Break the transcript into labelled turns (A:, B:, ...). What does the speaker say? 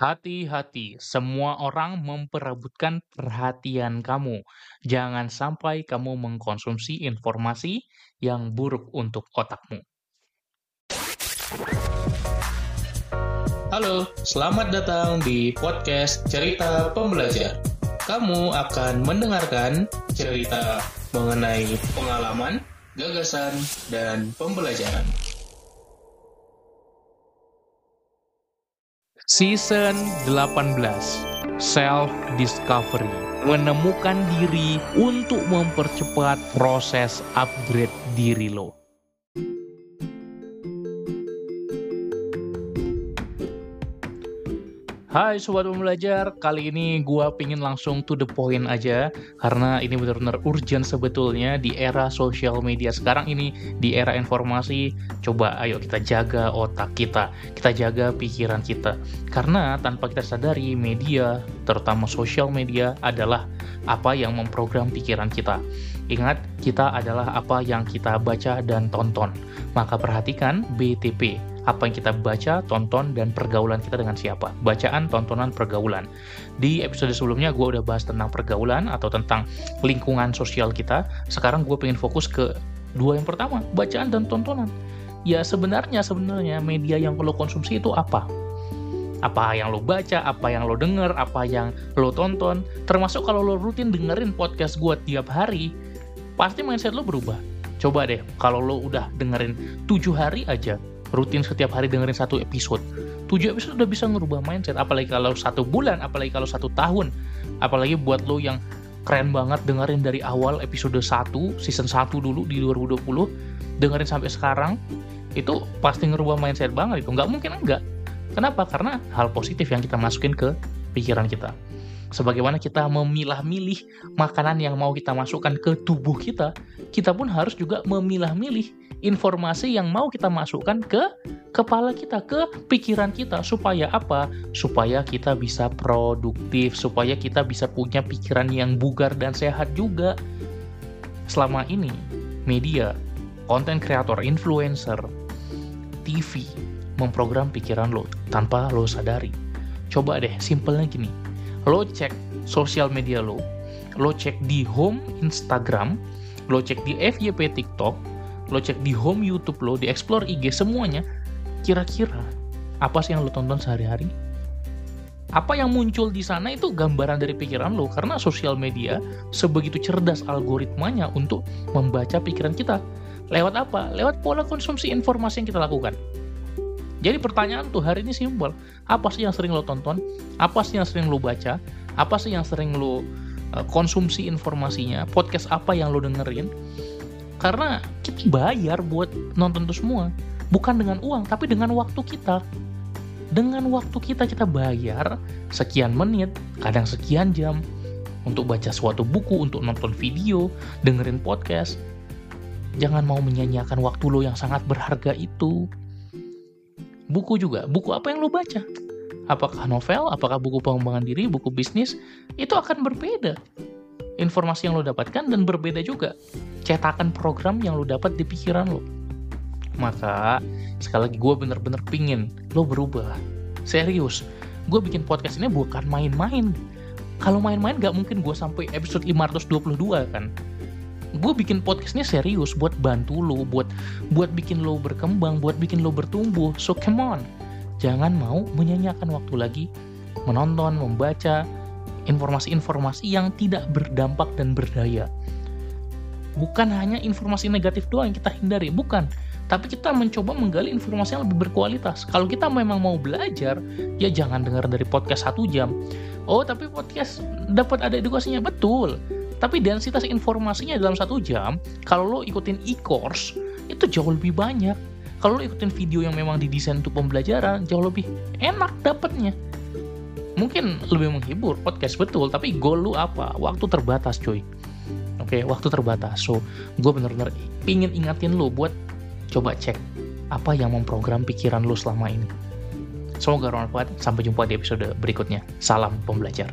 A: Hati-hati, semua orang memperebutkan perhatian kamu. Jangan sampai kamu mengkonsumsi informasi yang buruk untuk otakmu. Halo, selamat datang di podcast Cerita Pembelajar. Kamu akan mendengarkan cerita mengenai pengalaman, gagasan, dan pembelajaran. Season 18 Self Discovery Menemukan diri untuk mempercepat proses upgrade diri lo. Hai Sobat Pembelajar, kali ini gua pingin langsung to the point aja Karena ini benar-benar urgent sebetulnya di era sosial media sekarang ini Di era informasi, coba ayo kita jaga otak kita Kita jaga pikiran kita. Karena tanpa kita sadari media, terutama sosial media adalah apa yang memprogram pikiran kita. Ingat, kita adalah apa yang kita baca dan tonton. Maka perhatikan BTP, apa yang kita baca, tonton, dan pergaulan kita dengan siapa. Bacaan, tontonan, pergaulan. Di episode sebelumnya gue udah bahas tentang pergaulan atau tentang lingkungan sosial kita. Sekarang gue pengen fokus ke dua yang pertama, bacaan dan tontonan. Ya sebenarnya sebenarnya media yang lo konsumsi itu apa? Apa yang lo baca, apa yang lo denger, apa yang lo tonton. Termasuk kalau lo rutin dengerin podcast gue tiap hari, pasti mindset lo berubah. Coba deh, kalau lo udah dengerin tujuh hari aja, rutin setiap hari dengerin satu episode. Tujuh episode udah bisa ngerubah mindset, apalagi kalau satu bulan, apalagi kalau satu tahun. Apalagi buat lo yang keren banget dengerin dari awal episode 1, season 1 dulu di 2020, dengerin sampai sekarang, itu pasti ngerubah mindset banget itu. Nggak mungkin enggak. Kenapa? Karena hal positif yang kita masukin ke pikiran kita sebagaimana kita memilah-milih makanan yang mau kita masukkan ke tubuh kita, kita pun harus juga memilah-milih informasi yang mau kita masukkan ke kepala kita, ke pikiran kita. Supaya apa? Supaya kita bisa produktif, supaya kita bisa punya pikiran yang bugar dan sehat juga. Selama ini, media, konten kreator, influencer, TV, memprogram pikiran lo tanpa lo sadari. Coba deh, simpelnya gini lo cek sosial media lo, lo cek di home Instagram, lo cek di FYP TikTok, lo cek di home YouTube lo, di explore IG semuanya, kira-kira apa sih yang lo tonton sehari-hari? Apa yang muncul di sana itu gambaran dari pikiran lo karena sosial media sebegitu cerdas algoritmanya untuk membaca pikiran kita. Lewat apa? Lewat pola konsumsi informasi yang kita lakukan. Jadi pertanyaan tuh hari ini simpel. Apa sih yang sering lo tonton? Apa sih yang sering lo baca? Apa sih yang sering lo uh, konsumsi informasinya? Podcast apa yang lo dengerin? Karena kita bayar buat nonton itu semua. Bukan dengan uang, tapi dengan waktu kita. Dengan waktu kita kita bayar sekian menit, kadang sekian jam untuk baca suatu buku, untuk nonton video, dengerin podcast. Jangan mau menyanyiakan waktu lo yang sangat berharga itu. Buku juga, buku apa yang lo baca? Apakah novel, apakah buku pengembangan diri, buku bisnis, itu akan berbeda. Informasi yang lo dapatkan dan berbeda juga. Cetakan program yang lo dapat di pikiran lo. Maka, sekali lagi gue bener-bener pingin lo berubah. Serius, gue bikin podcast ini bukan main-main. Kalau main-main gak mungkin gue sampai episode 522 kan gue bikin podcast ini serius buat bantu lo, buat buat bikin lo berkembang, buat bikin lo bertumbuh. So come on, jangan mau menyanyiakan waktu lagi menonton, membaca informasi-informasi yang tidak berdampak dan berdaya. Bukan hanya informasi negatif doang yang kita hindari, bukan. Tapi kita mencoba menggali informasi yang lebih berkualitas. Kalau kita memang mau belajar, ya jangan dengar dari podcast satu jam. Oh, tapi podcast dapat ada edukasinya betul tapi densitas informasinya dalam satu jam, kalau lo ikutin e-course, itu jauh lebih banyak. Kalau lo ikutin video yang memang didesain untuk pembelajaran, jauh lebih enak dapetnya. Mungkin lebih menghibur, podcast betul, tapi goal lo apa? Waktu terbatas cuy. Oke, waktu terbatas. So, gue bener-bener pingin ingatin lo buat coba cek apa yang memprogram pikiran lo selama ini. Semoga bermanfaat. Sampai jumpa di episode berikutnya. Salam pembelajar.